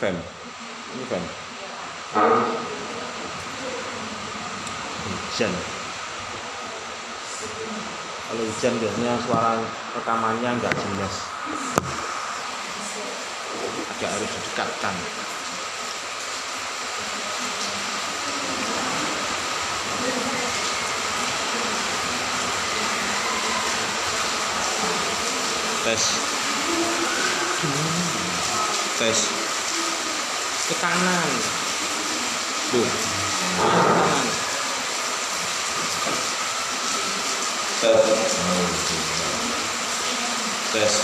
fem ini fem hujan. Kalau hujan biasanya suara rekamannya nggak jelas. Agak harus didekatkan. Tes. Tes ke kanan. Tuh. Kanan tes.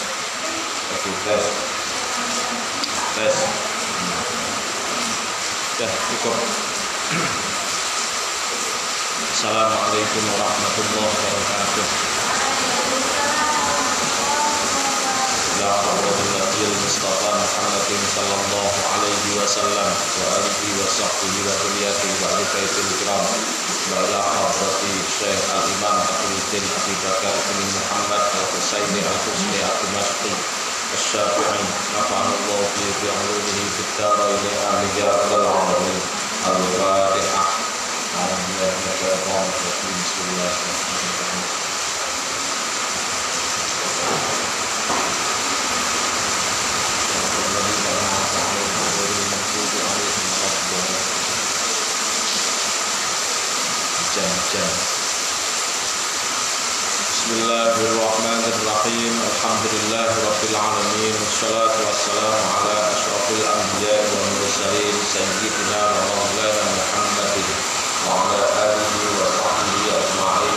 Tes tes. Tes. Dah cukup. Assalamualaikum warahmatullahi wabarakatuh حول ولا قوة المصطفى محمد صلى الله عليه وسلم وآله وصحبه وذريته وآل بيت الكرام وإلى حضرة الشيخ الإمام أبو الدين أبي بكر بن محمد الحسين الحسني الدمشقي الشافعي نفعنا الله به بعلومه في الدارين آمين يا رب العالمين الفاتحة أعوذ بالله بسم الله الرحمن الرحيم jam-jam Bismillahirrahmanirrahim Alhamdulillah Rabbil Alamin Wassalatu wassalamu ala ashrafil anbiya wal mursalin Sayyidina wa maulana Muhammadin Wa ala alihi wa sahbihi ajma'in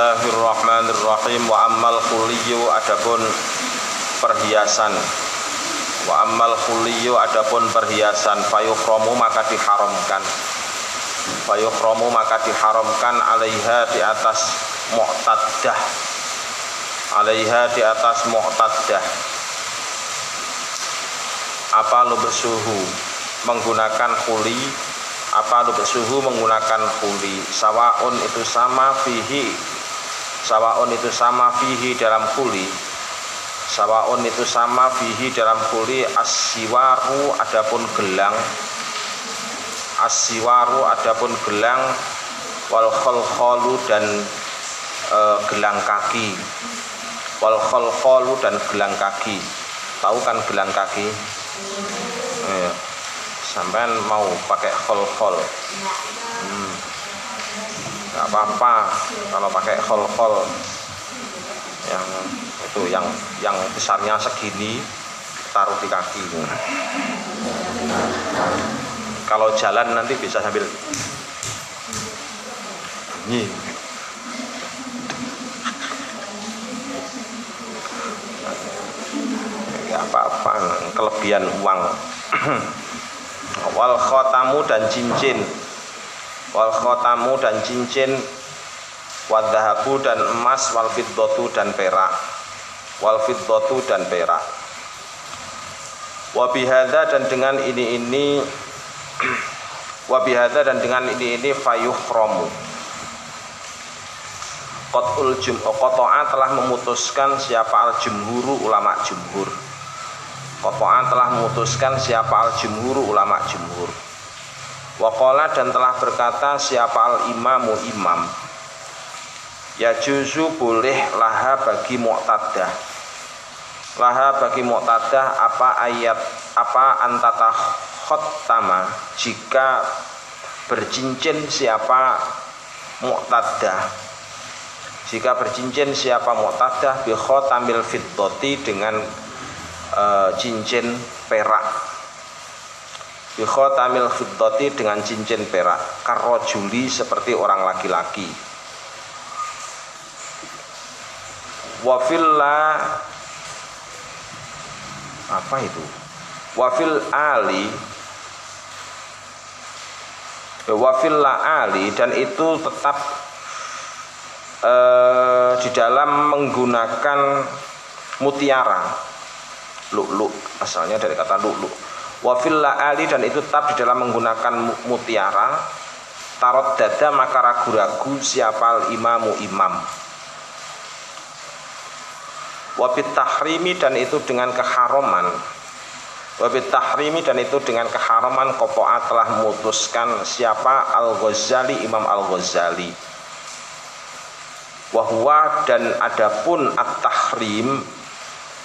Bismillahirrahmanirrahim. Wa ammal khuliyu adapun perhiasan. Wa ammal khuliyu adapun perhiasan. Fayukhramu maka diharamkan. Fayukhramu maka diharamkan alaiha di atas mu'taddah alaiha di atas mu'taddah apa lubsuhu menggunakan khuli apa lubuk suhu menggunakan kuli. Sawaun itu sama fihi sawaun itu sama fihi dalam kuli. Sawaun itu sama fihi dalam kuli asiwaru adapun gelang. Asiwaru adapun gelang wal kholkholu dan e, gelang kaki. Wal kholkholu dan gelang kaki. Tahu kan gelang kaki? Eh, sampean mau pakai khol-khol hmm. Nggak apa-apa kalau pakai khol-khol. Yang itu yang yang besarnya segini taruh di kaki. Kalau jalan nanti bisa sambil bunyi. Apa-apa kelebihan uang. Wal khotamu dan cincin wal khotamu dan cincin wadhahabu dan emas wal fiddatu dan perak. Wal fiddatu dan perak. Wabihada dan dengan ini ini wabihada dan dengan ini ini fayuhromu. Qat'ul jum'u Qat'a telah memutuskan siapa al-jumhuru ulama jumhur. Qata'an telah memutuskan siapa al-jumhur ulama jumhur Waqala dan telah berkata siapa al-imamu? Imam. Ya juzu boleh laha bagi mu'tadah. Laha bagi mu'tadah apa ayat Apa antata khottama? Jika bercincin siapa mu'tadah? Jika bercincin siapa mu'tadah bi khotamil fiddati dengan e, cincin perak bi khotamil fiddati dengan cincin perak. Karojuli seperti orang laki-laki. Wafilla apa itu? Wafil ali. Wafilla ali dan itu tetap eh, di dalam menggunakan mutiara. Luk-luk asalnya dari kata luk-luk wafil ali dan itu tetap di dalam menggunakan mutiara. Tarot dada maka ragu-ragu siapa imamu imam. Wabit tahrimi dan itu dengan keharaman wabit tahrimi dan itu dengan keharaman kopoa telah memutuskan siapa al-Ghazali Imam al-Ghazali. Wahwa dan adapun at-tahrim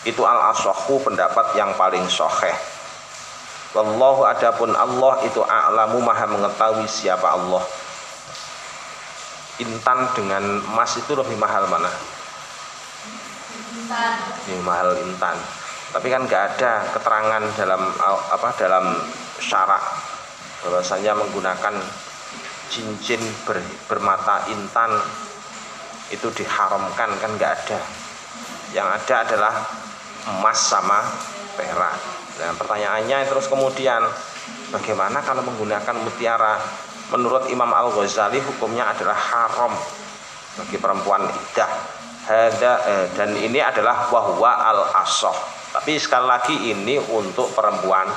itu al-asohu pendapat yang paling soheh Wallahu adapun Allah itu a'lamu maha mengetahui siapa Allah. Intan dengan emas itu lebih mahal mana? Intan. Ini mahal intan. Tapi kan nggak ada keterangan dalam apa dalam syarak. Bahwasanya menggunakan cincin ber, bermata intan itu diharamkan kan nggak ada. Yang ada adalah emas sama perak nah pertanyaannya terus kemudian bagaimana kalau menggunakan mutiara? Menurut Imam Al Ghazali hukumnya adalah haram bagi perempuan idah. Hada, eh, dan ini adalah wahwa al asoh tapi sekali lagi ini untuk perempuan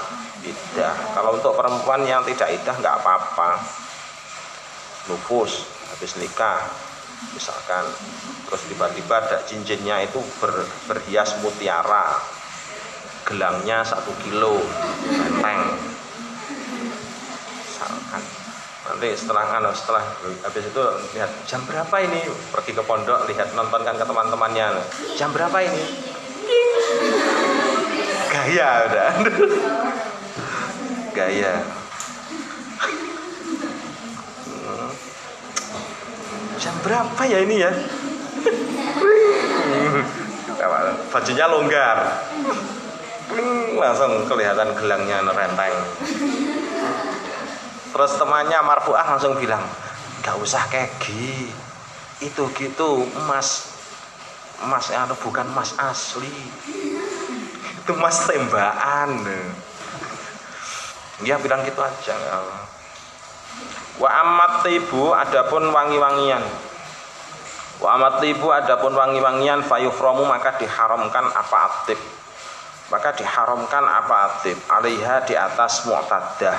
idah. Kalau untuk perempuan yang tidak idah nggak apa-apa. Nufus habis nikah misalkan. Terus tiba-tiba ada cincinnya itu ber, berhias mutiara gelangnya satu kilo. Benteng misalkan. Nanti setelah kan setelah habis itu lihat jam berapa ini? Pergi ke pondok lihat nontonkan ke teman-temannya. Jam berapa ini? Gaya udah. Gaya. Jam berapa ya ini ya? Bajunya longgar langsung kelihatan gelangnya nerenteng terus temannya marfuah langsung bilang gak usah kegi itu gitu emas emas yang bukan emas asli. Itu mas tembakan. Dia bilang gitu aja. Wa amat tibu adapun wangi-wangian. Wa amat tibu adapun wangi-wangian fayufromu maka diharamkan apa atib maka diharamkan apa atib alaiha di atas mu'tadah.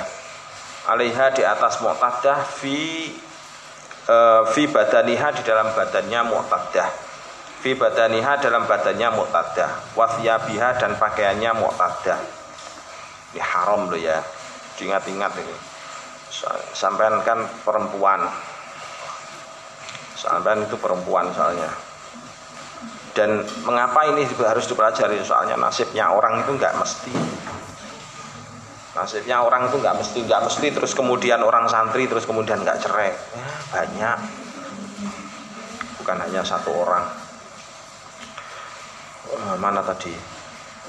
Alaiha di atas mu'tadah fi uh, fi badaniha di dalam badannya mu'tadah. Fi badaniha dalam badannya mu'tadah. Biha dan pakaiannya mu'tadah. Ini haram loh ya. Ingat-ingat ini. Sampean kan perempuan. Sampean itu perempuan soalnya dan mengapa ini harus dipelajari? Soalnya nasibnya orang itu nggak mesti. Nasibnya orang itu nggak mesti nggak mesti terus kemudian orang santri terus kemudian nggak cerai. Ya, banyak. Bukan hanya satu orang. Uh, mana tadi?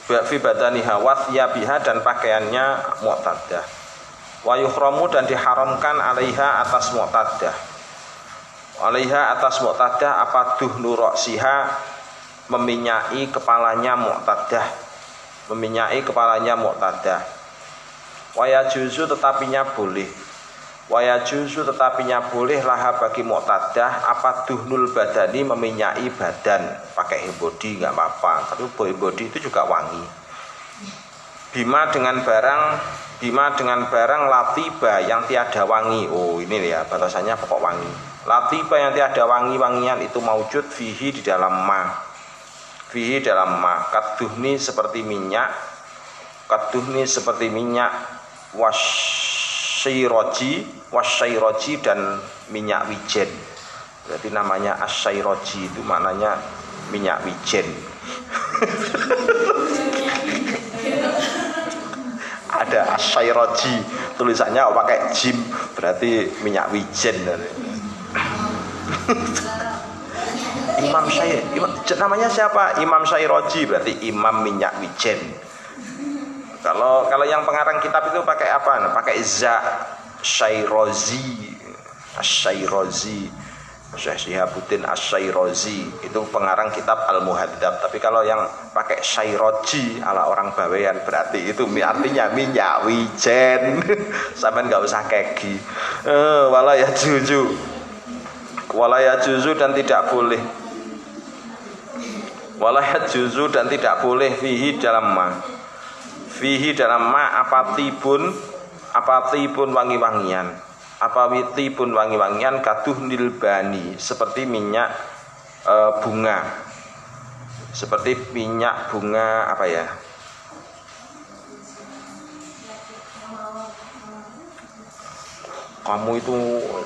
Fi badaniha biha dan pakaiannya mu'tadah. Wa yuhramu dan diharamkan alaiha atas mu'tadah. Alaiha atas mu'tadah apa duhnu siha meminyai kepalanya mu'tadah. Meminyai kepalanya mu'tadah. Wa yajuzu tetapinya boleh. Waya juzu tetapinya boleh lah bagi mu'tadah. Apa duhnul badani meminyai badan? Pakai body nggak apa-apa. Tapi boy body itu juga wangi. Bima dengan barang bima dengan barang latiba yang tiada wangi. Oh ini ya batasannya pokok wangi. Latiba yang tiada wangi-wangian itu maujud fihi di dalam ma fihi dalam ma kaduhni seperti minyak kaduhni seperti minyak wash syairoji wasyairoji dan minyak wijen. Berarti namanya asyairoji itu maknanya minyak wijen. Ada asyairoji tulisannya pakai jim berarti minyak wijen Imam Syai namanya siapa Imam Syairoji berarti Imam minyak wijen kalau kalau yang pengarang kitab itu pakai apa? Nah, pakai za Syairozi, Syairozi, Syekh Syihabuddin Asy-Syairazi itu pengarang kitab Al-Muhaddab. Tapi kalau yang pakai Syairoji ala orang Bawean berarti itu artinya minyak wijen. Sampai nggak usah kegi. Eh, wala ya juju. walaya juzu dan tidak boleh walaya juzu dan tidak boleh fihi dalam ma. Fihi dalam ma apa tibun apa tibun wangi-wangian. Apa tibun wangi-wangian kaduh nilbani seperti minyak e, bunga. Seperti minyak bunga apa ya? Kamu itu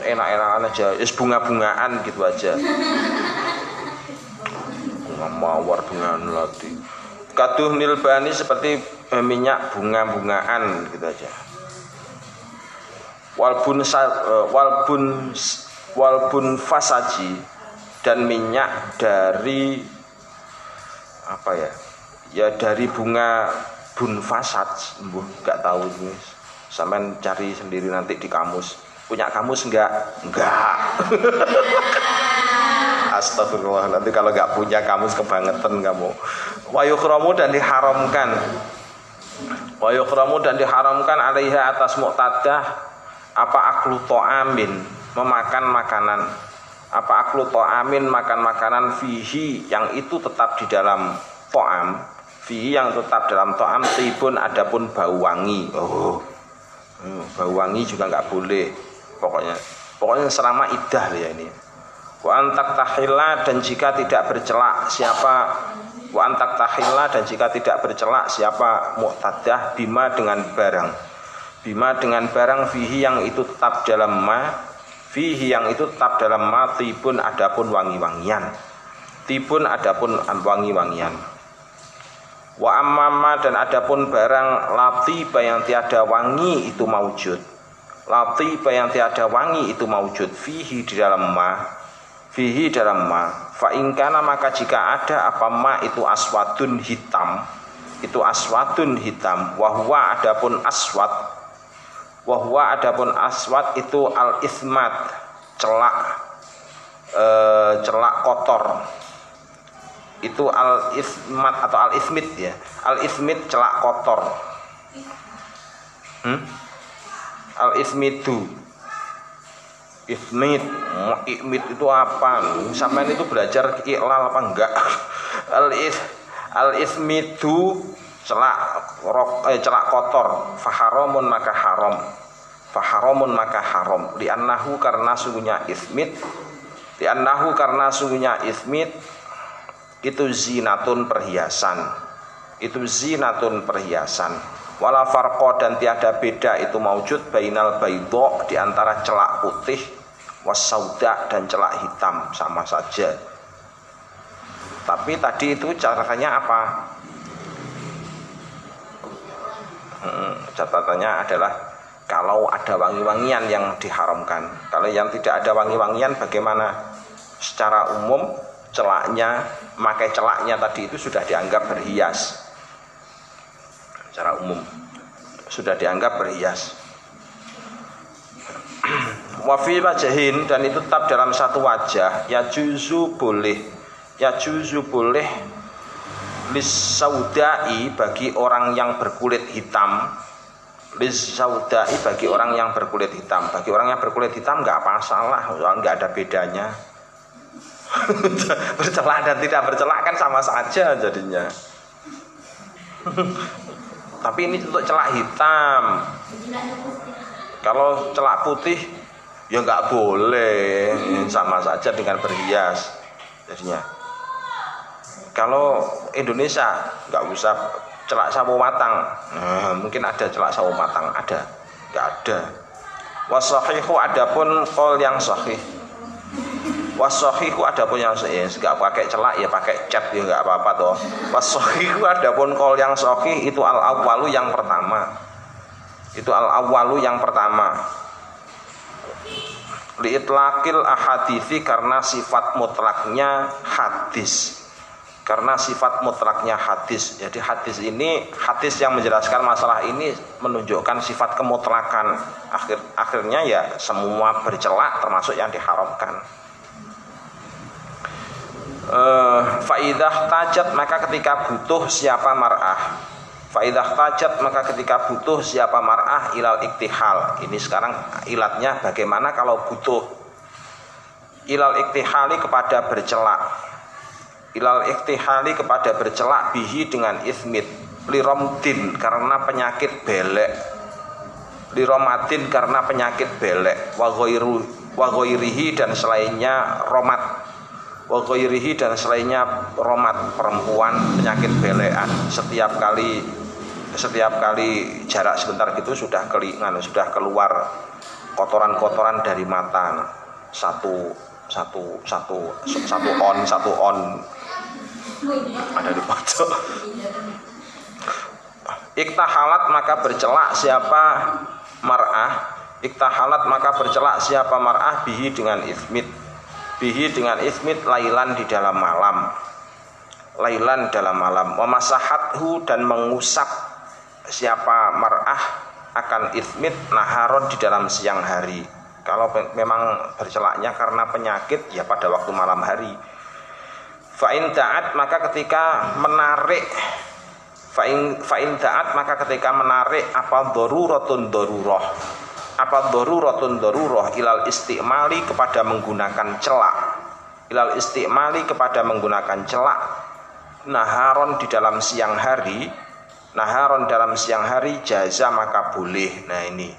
enak-enakan aja es bunga-bungaan gitu aja mawar bunga melati kaduh nilbani seperti eh, minyak bunga-bungaan gitu aja walbun eh, walbun walbun fasaji dan minyak dari apa ya ya dari bunga bun fasaj nggak tahu ini sampai cari sendiri nanti di kamus Punya kamus enggak? Enggak. Astagfirullah. Nanti kalau enggak punya kamus kebangetan kamu. Wayukhramu dan diharamkan. Wayukhramu dan diharamkan alaiha atas muqtadah apa aklu to'amin memakan makanan apa aklu to'amin makan makanan fihi yang itu tetap di dalam to'am fihi yang tetap dalam to'am tibun adapun bau wangi oh hmm, bau wangi juga nggak boleh pokoknya pokoknya selama idah ya ini wa antak tahila dan jika tidak bercelak siapa? Wa antak tahila dan jika tidak bercelak siapa? Mu'tadah bima dengan barang. Bima dengan barang fihi yang itu tetap dalam ma fihi yang itu tetap dalam ma tibun adapun wangi-wangian. Tibun adapun wangi-wangian. Wa amma dan adapun barang latiba yang tiada wangi itu maujud Lati yang tiada wangi itu maujud fihi di dalam ma fihi dalam ma. Fa ingkana maka jika ada apa ma itu aswadun hitam. Itu aswadun hitam. Wahwa adapun aswad wahwa adapun aswad itu al ismat celak. E, celak kotor. Itu al ismat atau al ismit ya. Al ismit celak kotor. Hmm? al ismidu ismid ikmid itu apa? Sampean itu belajar iklal apa enggak? Al is al ismidu celak rok eh, celak kotor. Faharamun maka haram. Faharamun maka haram. Li'annahu karena sungguhnya ismid li'annahu karena sungguhnya ismid itu zinatun perhiasan. Itu zinatun perhiasan wala farqa dan tiada beda itu maujud bainal baidho di antara celak putih wasauda dan celak hitam sama saja. Tapi tadi itu catatannya apa? Hmm, catatannya adalah kalau ada wangi-wangian yang diharamkan. Kalau yang tidak ada wangi-wangian bagaimana? Secara umum celaknya makai celaknya tadi itu sudah dianggap berhias secara umum. Sudah dianggap berhias. Wafi wajahin dan itu tetap dalam satu wajah ya juzu boleh ya juzu boleh lisaudai bagi orang yang berkulit hitam. Lisaudai bagi orang yang berkulit hitam. Bagi orang yang berkulit hitam nggak masalah nggak ada bedanya. Bercelak dan tidak bercelak kan sama saja jadinya tapi ini untuk celak hitam. Kalau celak putih ya nggak boleh. Sama saja dengan berhias jadinya. Kalau Indonesia nggak usah celak sawo matang. Nah, mungkin ada celak sawo matang ada. Nggak ada. Wasahihu adapun kol yang sahih Wasohiku ada pun yang ya, nggak pakai celak ya pakai cat ya nggak apa-apa toh. Wasohiku ada pun kol yang sohi itu al awalu yang pertama. Itu al awalu yang pertama. Liitlakil ahadisi karena sifat mutlaknya hadis karena sifat mutlaknya hadis. Jadi hadis ini hadis yang menjelaskan masalah ini menunjukkan sifat kemutlakan. Akhir akhirnya ya semua bercelak termasuk yang diharamkan uh, faidah tajat maka ketika butuh siapa mar'ah. Faidah tajat maka ketika butuh siapa mar'ah ilal iktihal. Ini sekarang ilatnya bagaimana kalau butuh. Ilal iktihali kepada bercelak. Ilal iktihali kepada bercelak bihi dengan ismit. Liromdin karena penyakit belek. Liromatin karena penyakit belek. Wagoirihi dan selainnya romat wagoirihi dan selainnya romat perempuan penyakit belekan setiap kali setiap kali jarak sebentar gitu sudah kelingan sudah keluar kotoran-kotoran dari mata satu satu satu satu on satu on. Ada di pojok. Iktahalat maka bercelak siapa mar'ah. Iktahalat maka bercelak siapa mar'ah bihi dengan ismit bihi dengan ismit lailan di dalam malam. Lailan dalam malam. Memasahathu dan mengusap siapa mar'ah akan ismit naharon di dalam siang hari. Kalau memang bercelaknya karena penyakit ya pada waktu malam hari. Fa'in da'at maka ketika menarik. Fa'in fa'in da'at maka ketika menarik apa daruratun daruroh apa daruratun daruroh ilal istimali kepada menggunakan celak? Ilal istimali kepada menggunakan celak. Naharon di dalam siang hari naharon dalam siang hari jaza maka boleh. Nah ini.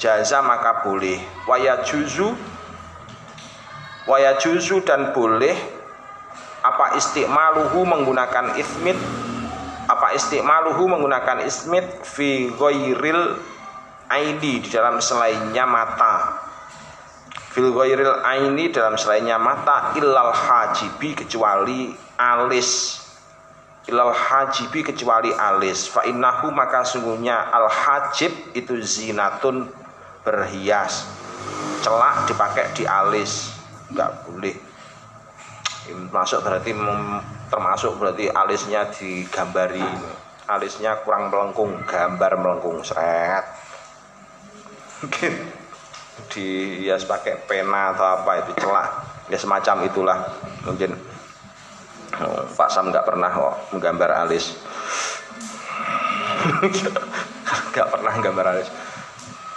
Jaza maka boleh. Waya juzu waya juzu dan boleh. Apa istiqmaluhu menggunakan ismit? Apa istiqmaluhu menggunakan ismit? Fi ghairil aini di dalam selainnya mata fil ghairil aini dalam selainnya mata illal hajibi kecuali alis. Ilal hajibi kecuali alis. Fa innahu maka sungguhnya al hajib itu zinatun berhias. Celak dipakai di alis. Nggak boleh. Masuk berarti termasuk berarti alisnya digambari. Alisnya kurang melengkung gambar melengkung seret mungkin dihias pakai pena atau apa itu celak ya semacam itulah mungkin oh, Pak Sam nggak pernah kok menggambar alis nggak pernah gambar alis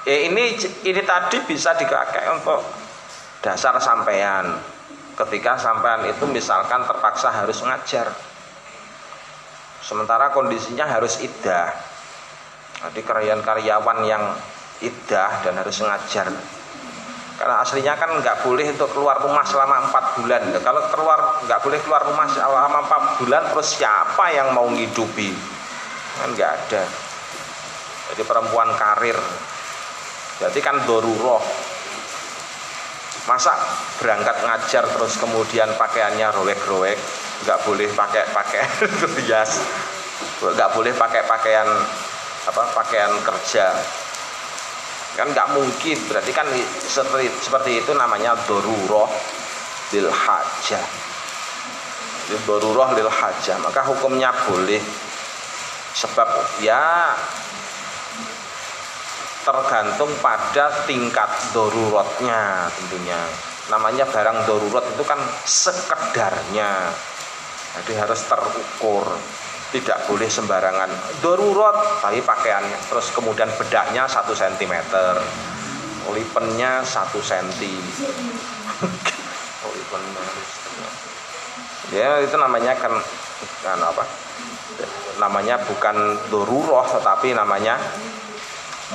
Ya ini ini tadi bisa dipakai untuk dasar sampean. Ketika sampean itu misalkan terpaksa harus ngajar. Sementara kondisinya harus idah. Jadi karyawan-karyawan yang idah dan harus ngajar. Karena aslinya kan nggak boleh untuk keluar rumah selama empat bulan. Kalau keluar nggak boleh keluar rumah selama empat bulan, terus siapa yang mau ngidupi? Kan nggak ada. Jadi perempuan karir Berarti kan doruroh. Masa berangkat ngajar terus kemudian pakaiannya rowek-rowek, nggak boleh pakai pakaian rias, nggak boleh pakai pakaian apa pakaian kerja kan nggak mungkin. Berarti kan seperti, seperti itu namanya doruroh lil hajah. Doruroh lil hajah. Maka hukumnya boleh. Sebab ya tergantung pada tingkat dorurotnya tentunya. Namanya barang darurat itu kan sekedarnya. Jadi harus terukur tidak boleh sembarangan. Darurat tapi pakaiannya. Terus kemudian bedaknya satu cm lipennya satu senti. Ya itu namanya kan kan apa? Namanya bukan doruroh tetapi namanya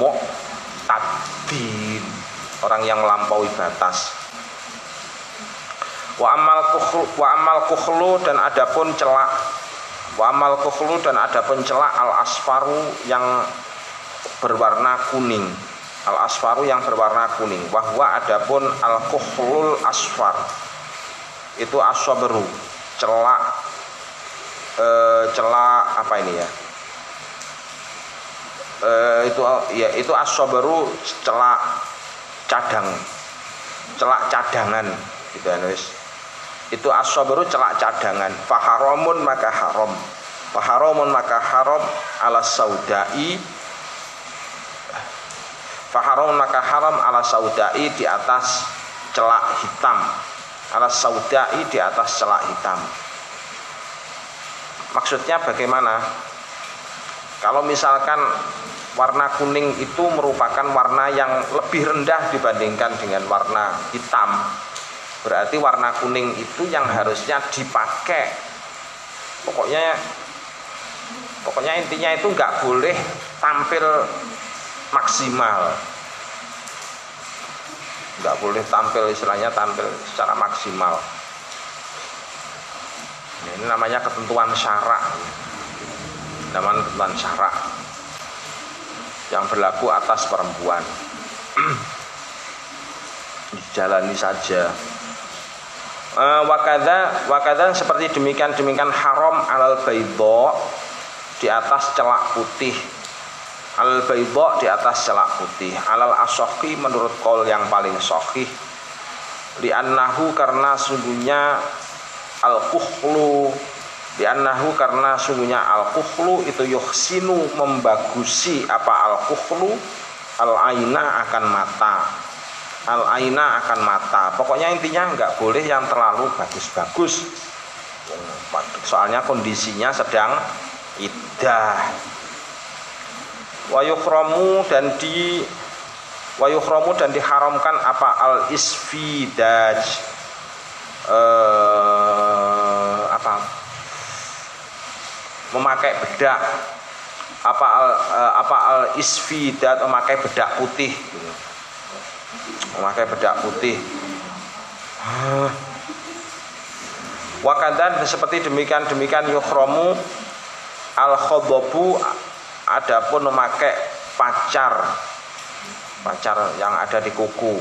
mu'tadin orang yang melampaui batas. Wa amal kukhlu wa amal kukhlu dan adapun celak wa amal kukhlu dan adapun celak al asfaru yang berwarna kuning. Al asfaru yang berwarna kuning. Bahwa adapun al kukhlul asfar. Itu aswaberu celak e, celak apa ini ya? Eh, itu ya itu asobaru celak cadang. Celak cadangan. Gitu ya itu asobaru celak cadangan. Faharomun maka haram. Faharomun maka haram ala saudai. Faharomun maka haram ala saudai di atas celak hitam. Ala saudai di atas celak hitam. Maksudnya bagaimana? Kalau misalkan warna kuning itu merupakan warna yang lebih rendah dibandingkan dengan warna hitam berarti warna kuning itu yang harusnya dipakai. Pokoknya pokoknya intinya itu nggak boleh tampil maksimal. Nggak boleh tampil istilahnya tampil secara maksimal. Ini namanya ketentuan syarak. Namanya ketentuan syarak. Yang berlaku atas perempuan. Dijalani saja uh, wakada wakada seperti demikian demikian haram alal baidho di atas celak putih. Al baidho di atas celak putih. Alal asohi menurut kol yang paling sohih li'annahu karena sungguhnya al kuhlu li'annahu karena sungguhnya al kuhlu itu yuhsinu membagusi apa al kuhlu al aina akan mata al aina akan mata. Pokoknya intinya nggak boleh yang terlalu bagus-bagus. Soalnya kondisinya sedang iddah wayukhromu dan di wayukhromu dan diharamkan apa? Al isfidaj. Eh, apa? Memakai bedak. Apa al, eh, apa al isfidaj? Memakai bedak putih memakai bedak putih. Wakadan seperti demikian demikian yukhromu al khodobu adapun memakai pacar pacar yang ada di kuku.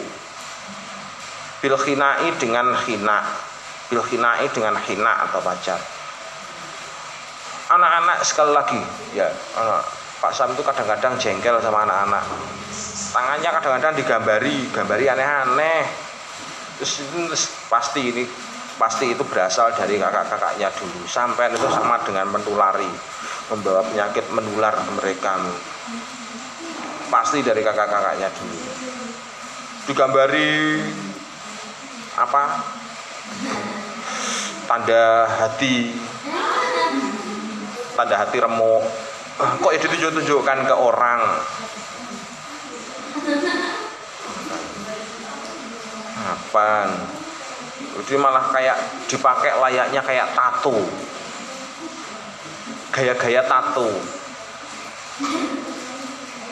Bil khinai dengan khina bil khinai dengan khina atau pacar. Anak-anak sekali lagi ya anak Pak Sam itu kadang-kadang jengkel sama anak-anak tangannya kadang-kadang digambari gambari aneh-aneh. Terus pasti ini pasti itu berasal dari kakak-kakaknya dulu. Sampai itu sama dengan mentulari membawa penyakit menular ke mereka. Pasti dari kakak-kakaknya dulu. Digambari apa? Tanda hati. Tanda hati remuk. Kok itu ditunjuk-tunjukkan ke orang apaan? Jadi malah kayak dipakai layaknya kayak tato gaya-gaya tato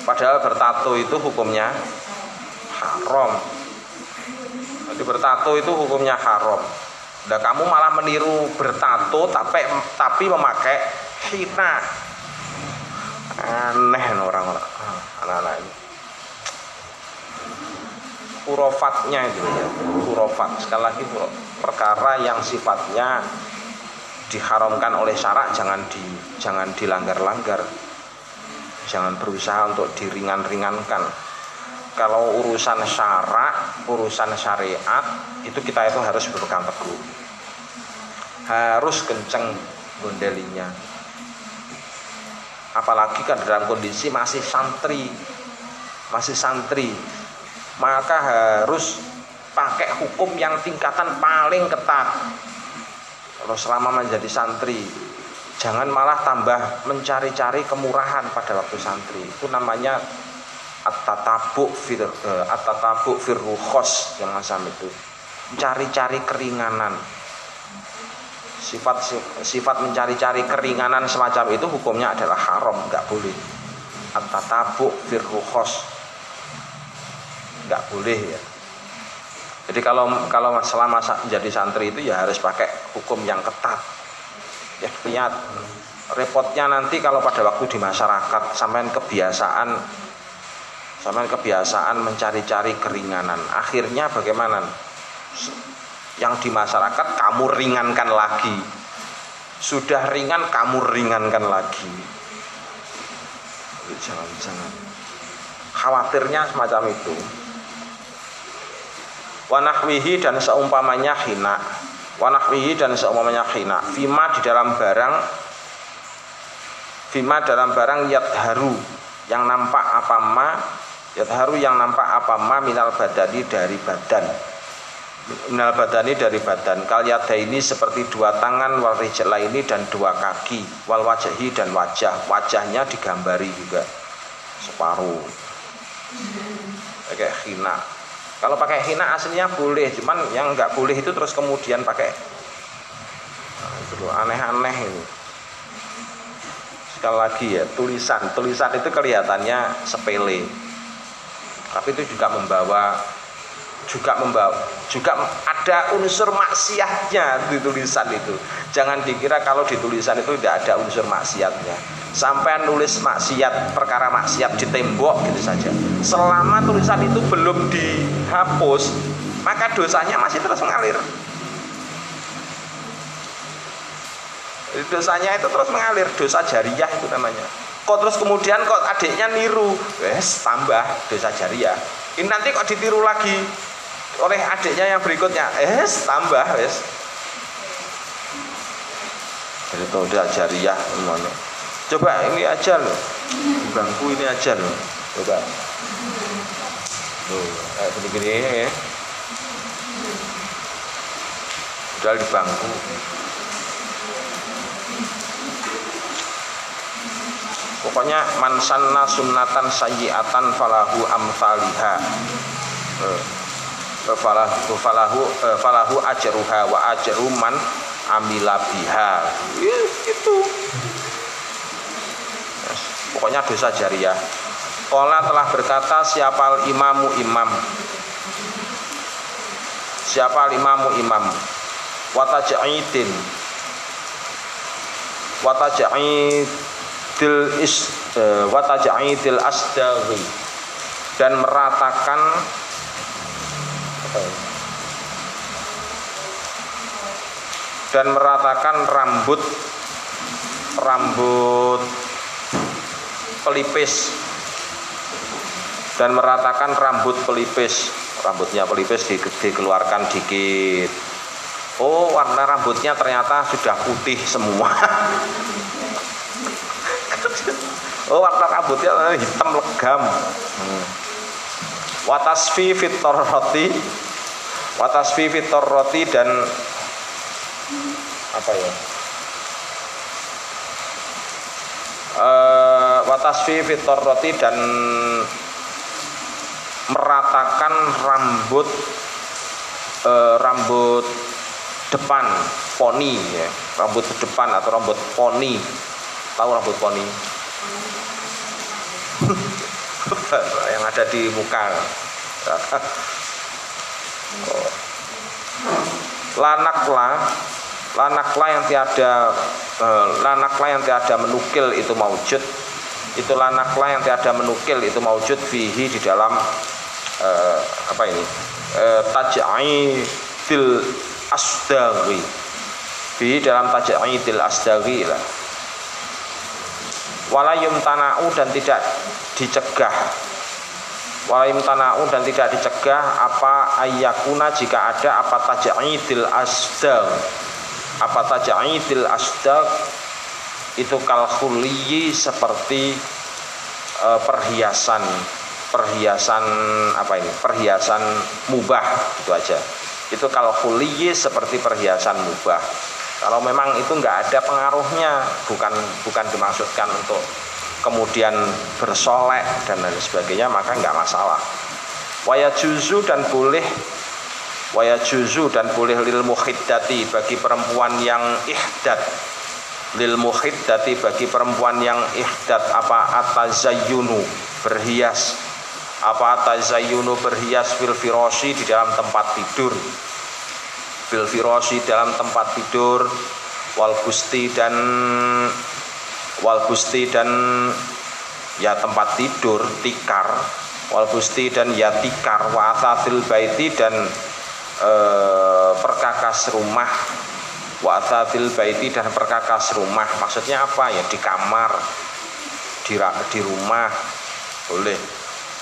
padahal bertato itu hukumnya haram. Jadi bertato itu hukumnya haram. Nah kamu malah meniru bertato tapi tapi memakai hina. Aneh orang-orang. Anak-anak ini hurofatnya itu ya. Hurofat sekali lagi perkara yang sifatnya diharamkan oleh syarak jangan di jangan dilanggar-langgar. Jangan berusaha untuk diringan-ringankan. Kalau urusan syarak urusan syariat itu kita itu harus berpegang teguh. Harus kenceng gondelinya. Apalagi kan dalam kondisi masih santri. Masih santri maka harus pakai hukum yang tingkatan paling ketat. Kalau selama menjadi santri jangan malah tambah mencari-cari kemurahan pada waktu santri. Itu namanya at-tatabuk fir uh, at-tatabuk fir yang macam itu. Mencari-cari keringanan. Sifat sifat mencari-cari keringanan semacam itu hukumnya adalah haram nggak boleh. At-tatabuk fir nggak boleh ya. Jadi kalau kalau selama menjadi santri itu ya harus pakai hukum yang ketat. Ya lihat repotnya nanti kalau pada waktu di masyarakat sampai kebiasaan sampai kebiasaan mencari-cari keringanan. Akhirnya bagaimana? Yang di masyarakat kamu ringankan lagi. Sudah ringan kamu ringankan lagi. Jangan jangan khawatirnya semacam itu wanahwihi dan seumpamanya hina. Wanahwihi dan seumpamanya hina. Fima di dalam barang fima dalam barang yadharu yang nampak apa ma yadharu yang nampak apa ma minal badani dari badan. Minal badani dari badan. Kalyada ini seperti dua tangan wal ini dan dua kaki wal wajahi dan wajah. Wajahnya digambari juga. Separuh. Kayak hina Kalau pakai hina aslinya boleh, cuman yang nggak boleh itu terus kemudian pakai nah, aneh-aneh ini. Sekali lagi ya, tulisan, tulisan itu kelihatannya sepele. Tapi itu juga membawa juga membawa juga ada unsur maksiatnya di tulisan itu. Jangan dikira kalau di tulisan itu tidak ada unsur maksiatnya. Sampai nulis maksiat perkara maksiat di tembok gitu saja. Selama tulisan itu belum dihapus, maka dosanya masih terus mengalir. Dosanya itu terus mengalir, dosa jariah itu namanya. Kok terus kemudian kok adiknya niru, wes tambah dosa jariah. Ini nanti kok ditiru lagi, oleh adiknya yang berikutnya es tambah es jadi udah jariah semuanya coba ini aja loh. Di bangku ini aja loh. Coba. Loh kayak gini gini ya. Udah di bangku. Pokoknya mansanna sunnatan sayyiatan falahu amsalihha falahu falahu eh, falahu ajruha wa ajru man biha. Itu pokoknya dosa jariah. Kola telah berkata siapa imamu imam? Siapa imamu imam? Wataja'idin. Wataja'idil is uh, wataja'idil asdaghi. Dan meratakan dan meratakan rambut rambut pelipis. Dan meratakan rambut pelipis. Rambutnya pelipis di, dikeluarkan dikit. Oh warna rambutnya ternyata sudah putih semua. Oh warna rambutnya hitam legam. Hmm. watasfi fitor roti. Watasfi fitor roti dan apa ya? Uh, watasfi fitor roti dan meratakan rambut uh, rambut depan poni ya. Rambut depan atau rambut poni. Tahu rambut poni? Yang ada di muka. Lanaklah lanaklah yang tiada eh, lanaklah yang tiada menukil itu maujud itu lanaklah yang tiada menukil itu maujud fihi di dalam eh, apa ini? Eh, tajai til asdaghi fihi dalam tajai til asdaghi lah. Walayum tanau dan tidak dicegah. Walayum tanau dan tidak dicegah apa ayakuna jika ada apa taja'idil asdaq apa taja'idil asdaq itu kalkuliyi seperti e, perhiasan perhiasan apa ini? Perhiasan mubah itu aja. Itu kalkuliyi seperti perhiasan mubah. Kalau memang itu nggak ada pengaruhnya bukan bukan dimaksudkan untuk kemudian bersolek dan lain sebagainya maka nggak masalah. Waya juzu dan boleh waya juzu dan boleh lil muhiddati bagi perempuan yang ihdat lil muhiddati bagi perempuan yang ihdat apa atazayyunu berhias. Apa atazayyunu berhias fil firosi di dalam tempat tidur. Bil firosi dalam tempat tidur wal gusti dan wal gusti dan ya tempat tidur tikar. Wal gusti dan ya tikar. Wa baiti dan e, perkakas rumah wa asatil baiti dan perkakas rumah. Maksudnya apa? Ya di kamar di, di rumah. Boleh.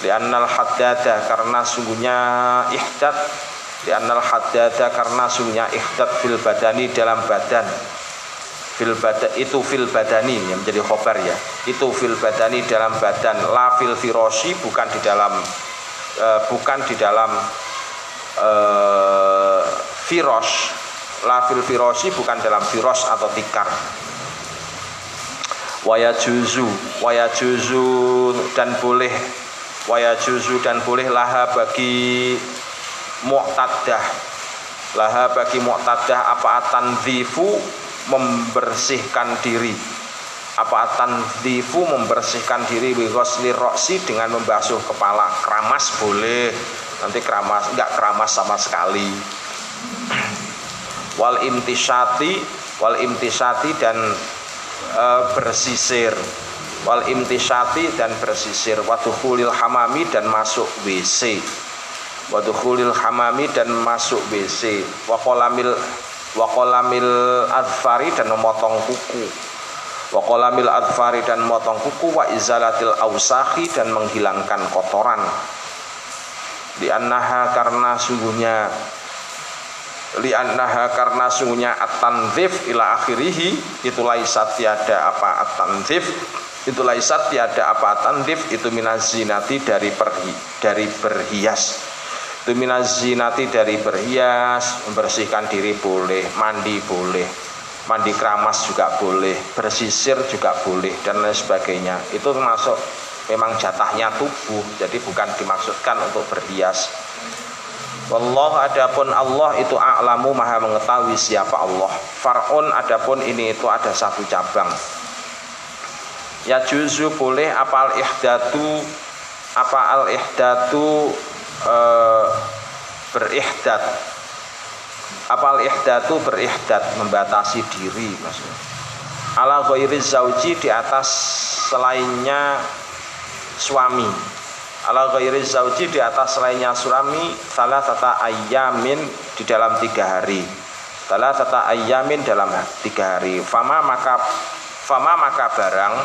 Li'annal haddada karena sungguhnya ihdat. Li'annal haddada karena sungguhnya ikhdat fil badani dalam badan. Fil badan itu fil badani yang menjadi khobar ya. Itu fil badani dalam badan. La fil firosi bukan di dalam uh, bukan di dalam uh, firos la fil firosi bukan dalam firos atau tikar. Waya juzu waya juzu dan boleh waya juzu dan boleh laha bagi mu'tadah. Laha bagi mu'tadah apa atanzifu membersihkan diri. Apa atanzifu membersihkan diri ghusli roksi dengan membasuh kepala. Keramas boleh nanti keramas enggak keramas sama sekali wal imtisati wal imtisati dan e, bersisir. Wal imtisati dan bersisir. Wadukhulil hamami dan masuk WC wadukhulil hamami dan masuk WC wakolamil wakolamil adfari dan memotong kuku. Wakolamil adfari dan memotong kuku. Wa izalatil ausahi dan menghilangkan kotoran. Di annaha karena sungguhnya li'annaha karena sungguhnya at-tanzif ila akhirih itu laisat tiada apa at-tanzif. Itu laisat tiada apa tandif itu minazinati dari perhi, dari berhias. Itu minazinati dari berhias membersihkan diri boleh mandi boleh mandi keramas juga boleh bersisir juga boleh dan lain sebagainya. Itu termasuk memang jatahnya tubuh jadi bukan dimaksudkan untuk berhias Wallahu adapun Allah itu a'lamu maha mengetahui siapa Allah. Far'un adapun ini itu ada satu cabang. Ya juzu boleh apal ihdatu apa al ihdatu e, berihdat. Apal ihdatu berihdat membatasi diri maksudnya. Ala ghairi zauji di atas selainnya suami ala ghairi zauji di atas selainnya suami salah tata ayamin di dalam tiga hari. Salah tata ayamin dalam tiga hari. Fama maka fama maka barang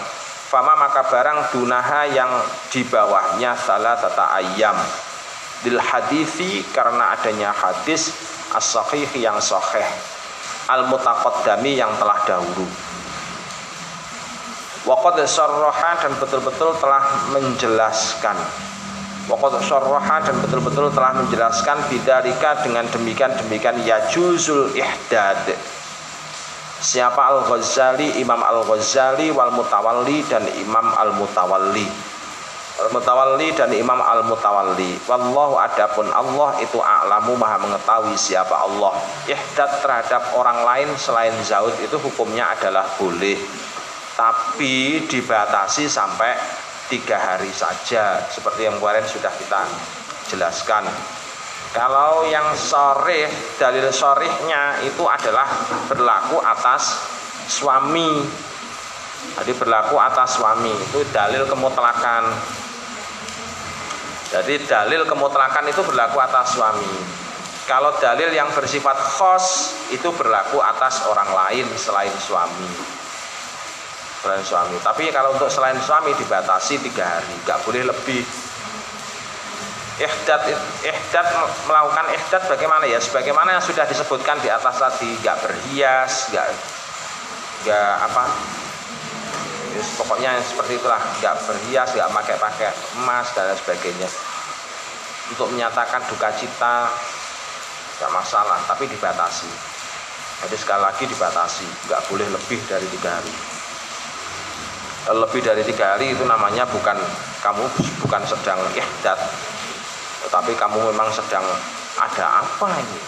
Fama maka barang dunaha yang di bawahnya salah tata ayam Dil hadisi karena adanya hadis as yang sahih. Al mutaqaddami yang telah dahulu. Waqad sarraha dan betul-betul telah menjelaskan Waqad sarraha dan betul-betul telah menjelaskan bidarika dengan demikian demikian ya juzul ihdad Siapa Al-Ghazali, Imam Al-Ghazali wal Mutawalli dan Imam Al-Mutawalli. Al-Mutawalli dan Imam Al-Mutawalli. Wallahu adapun Allah itu a'lamu Maha mengetahui siapa Allah. Ihdad terhadap orang lain selain zaud itu hukumnya adalah boleh. Tapi dibatasi sampai tiga hari saja seperti yang kemarin sudah kita jelaskan kalau yang sorih, dalil sorihnya itu adalah berlaku atas suami. Jadi berlaku atas suami itu dalil kemutlakan. Jadi dalil kemutlakan itu berlaku atas suami. Kalau dalil yang bersifat khos itu berlaku atas orang lain selain suami. Selain suami. Tapi kalau untuk selain suami dibatasi tiga hari, nggak boleh lebih. Ihdad ihdad melakukan ihdad bagaimana ya? Sebagaimana yang sudah disebutkan di atas tadi nggak berhias nggak nggak apa? Ya, pokoknya seperti itulah nggak berhias nggak pakai pakai emas dan sebagainya. Untuk menyatakan duka cita nggak masalah tapi dibatasi. Jadi sekali lagi dibatasi nggak boleh lebih dari tiga hari lebih dari tiga hari itu namanya bukan kamu bukan sedang ihdad tetapi kamu memang sedang ada apa ini?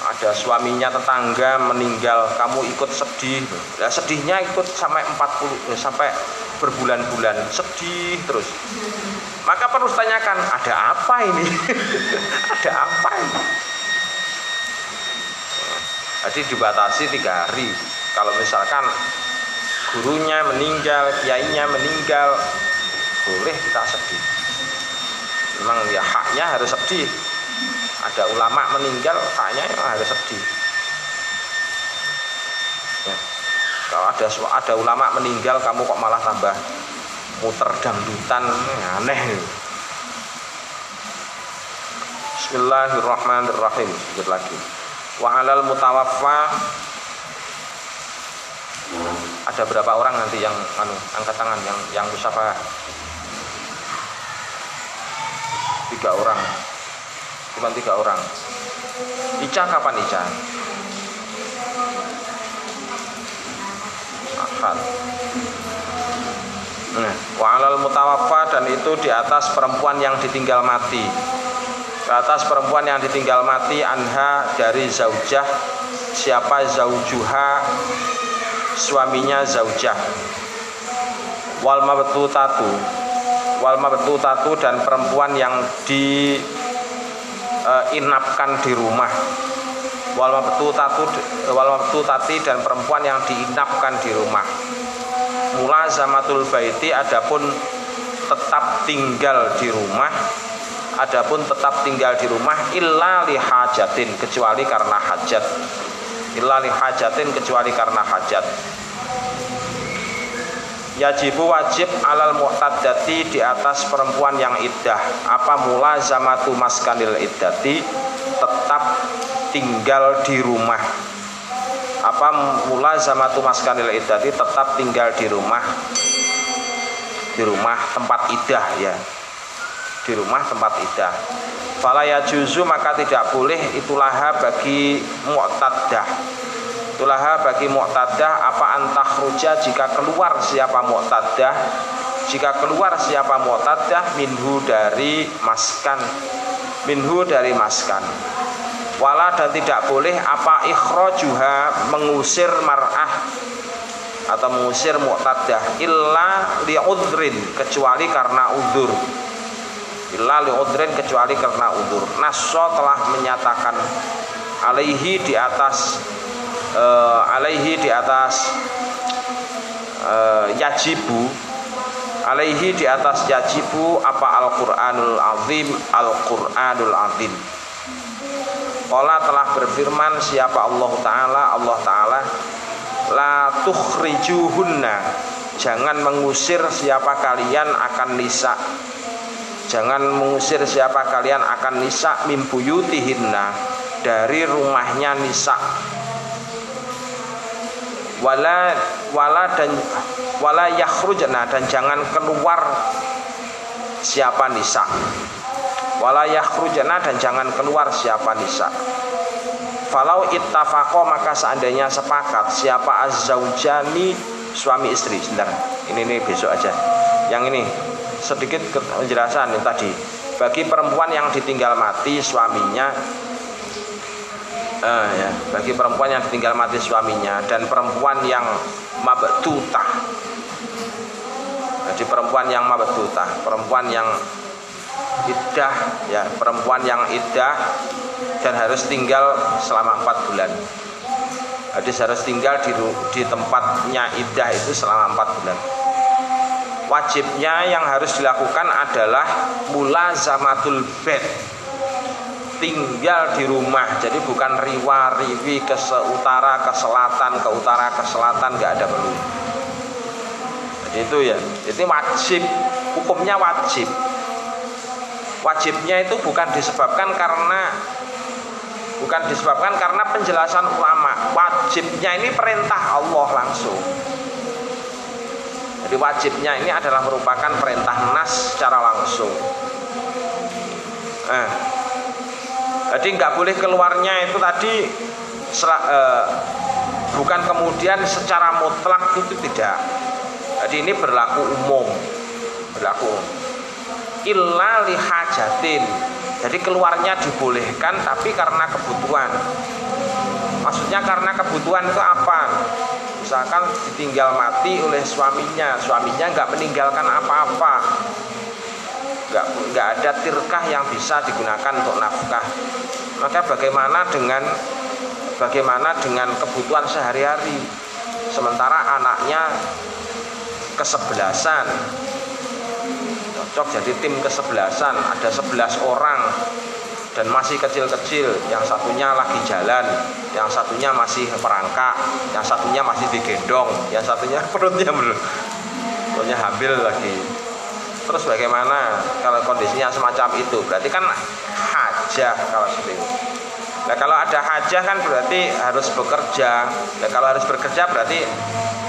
Ada suaminya tetangga meninggal kamu ikut sedih. Ya sedihnya ikut sampai 40 sampai berbulan-bulan. Sedih terus. Maka perlu tanyakan ada apa ini? Ada apa ini? Jadi dibatasi tiga hari. Kalau misalkan gurunya meninggal kiainya meninggal. Boleh kita sedih. Memang ya haknya harus sedih. Ada ulama meninggal haknya ya harus sedih. Ya. kalau ada ada ulama meninggal kamu kok malah tambah muter dangdutan ya, aneh. Bismillahirrahmanirrahim. Sedikit lagi. Wa alal mutawaffa ada berapa orang nanti yang anu angkat tangan yang yang musafah tiga orang. Cuma tiga orang. Ica kapan Ica? Ahad nah, Wa'alal mutawaffa dan itu di atas perempuan yang ditinggal mati. Ke atas perempuan yang ditinggal mati anha dari zaujah siapa zaujuha suaminya zaujah. Wal tatu. Wal tatu dan perempuan yang di uh, inapkan di rumah. Wal tatu wal tati dan perempuan yang diinapkan di rumah. Mula zamatul baiti adapun tetap tinggal di rumah adapun tetap tinggal di rumah illa lihajatin kecuali karena hajat illa lihajatin kecuali karena hajat. Yajibu wajib alal mu'tadati di atas perempuan yang iddah. Apa mula zamatu maskanil iddati? Tetap tinggal di rumah. Apa mula zamatu maskanil iddati? Tetap tinggal di rumah. Di rumah tempat iddah ya Di rumah tempat iddah Fala juzu maka tidak boleh. Itulah bagi mu'taddah Itulah bagi mu'tadah apa antah ruja jika keluar siapa mu'tadah? Jika keluar siapa mu'tadah minhu dari maskan. Minhu dari maskan. Wala dan tidak boleh apa ikhrojuha mengusir mar'ah atau mengusir mu'tadah. Illa li'udrin kecuali karena udur illa li'udrin kecuali karena udur. Naso telah menyatakan alaihi di atas uh, alaihi di atas uh, yajibu. Alaihi di atas yajibu apa Al-Qur'anul Azim? Al-Qur'anul Azim. Allah telah berfirman siapa Allah Ta'ala? Allah Ta'ala La tukhrijuhunna. Jangan mengusir siapa kalian akan nisa Jangan mengusir siapa kalian akan nisa Mimbuyutihinna Dari rumahnya nisa wala wala dan wala yakhrujna dan jangan keluar siapa nisa wala yakhrujna dan jangan keluar siapa nisa falau ittafaqo maka seandainya sepakat siapa azzaujani suami istri. Sebentar ini nih besok aja. Yang ini sedikit penjelasan yang tadi. Bagi perempuan yang ditinggal mati suaminya uh, ya, bagi perempuan yang ditinggal mati suaminya dan perempuan yang mabtutah jadi perempuan yang mabtutah perempuan yang iddah ya perempuan yang iddah dan harus tinggal selama empat bulan. Jadi harus tinggal di, di tempatnya iddah itu selama empat bulan wajibnya yang harus dilakukan adalah mula zamatul bed. Tinggal di rumah. Jadi bukan riwa riwi ke utara ke selatan ke utara ke selatan nggak ada perlu. Jadi itu ya. Jadi wajib hukumnya wajib. Wajibnya itu bukan disebabkan karena bukan disebabkan karena penjelasan ulama. Wajibnya ini perintah Allah langsung jadi wajibnya ini adalah merupakan perintah nas secara langsung eh, jadi nggak boleh keluarnya itu tadi eh, bukan kemudian secara mutlak itu tidak. Jadi ini berlaku umum, berlaku illa lihajatin. Jadi keluarnya dibolehkan tapi karena kebutuhan. Maksudnya karena kebutuhan itu apa? Misalkan ditinggal mati oleh suaminya, suaminya nggak meninggalkan apa-apa, nggak nggak ada tirkah yang bisa digunakan untuk nafkah. Maka bagaimana dengan bagaimana dengan kebutuhan sehari-hari? Sementara anaknya kesebelasan. Cocok jadi tim kesebelasan. Ada sebelas orang dan masih kecil-kecil yang satunya lagi jalan yang satunya masih perangkak yang satunya masih digendong yang satunya perutnya perutnya hamil lagi. Terus bagaimana kalau kondisinya semacam itu? Berarti kan hajah kalau seperti itu. Nah kalau ada hajah kan berarti harus bekerja. Nah, kalau harus bekerja berarti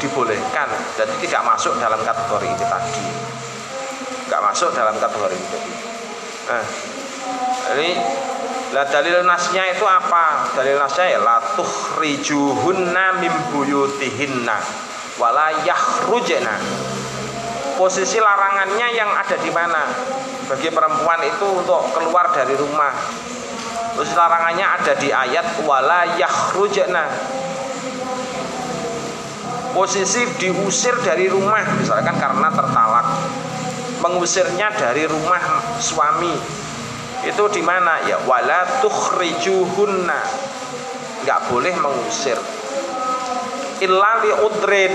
dibolehkan. Jadi tidak masuk dalam kategori ini tadi. Nggak masuk dalam kategori itu tadi. Nah jadi lah dalil nasnya itu apa? Dalil nasnya ya la tukhrijuhunna min buyutihinna wala yakhrujna. Posisi larangannya yang ada di mana? Bagi perempuan itu untuk keluar dari rumah. Terus larangannya ada di ayat wala yakhrujna. Posisi diusir dari rumah misalkan karena tertalak. Mengusirnya dari rumah suami itu di mana? Ya wala tukhrijuhunna. Nggak boleh mengusir. Illa udrin.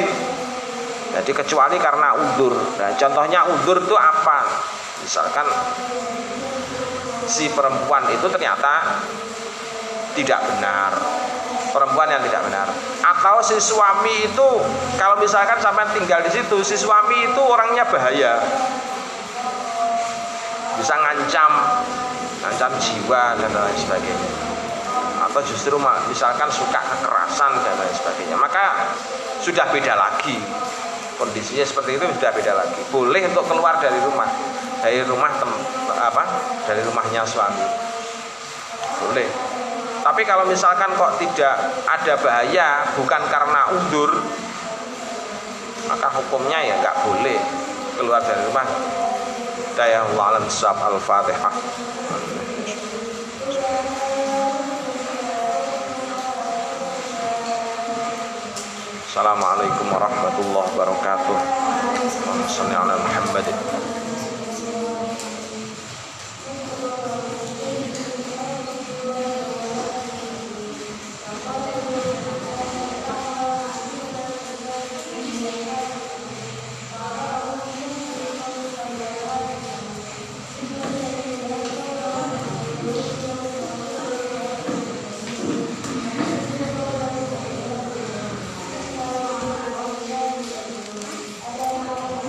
Jadi kecuali karena udur. Nah contohnya udur itu apa? Misalkan si perempuan itu ternyata tidak benar. Perempuan yang tidak benar. Atau si suami itu kalau misalkan sampai tinggal di situ si suami itu orangnya bahaya. Bisa ngancam ngancam jiwa dan lain sebagainya. Atau justru misalkan suka kekerasan dan lain sebagainya. Maka sudah beda lagi. Kondisinya seperti itu sudah beda lagi. Boleh untuk keluar dari rumah. Dari rumah tem, apa? Dari rumahnya suami. Boleh. Tapi kalau misalkan kok tidak ada bahaya bukan karena undur maka hukumnya ya nggak boleh keluar dari rumah. Daya Allah al-fatihah Assalamualaikum warahmatullahi wabarakatuh. Shalli ala Muhammadin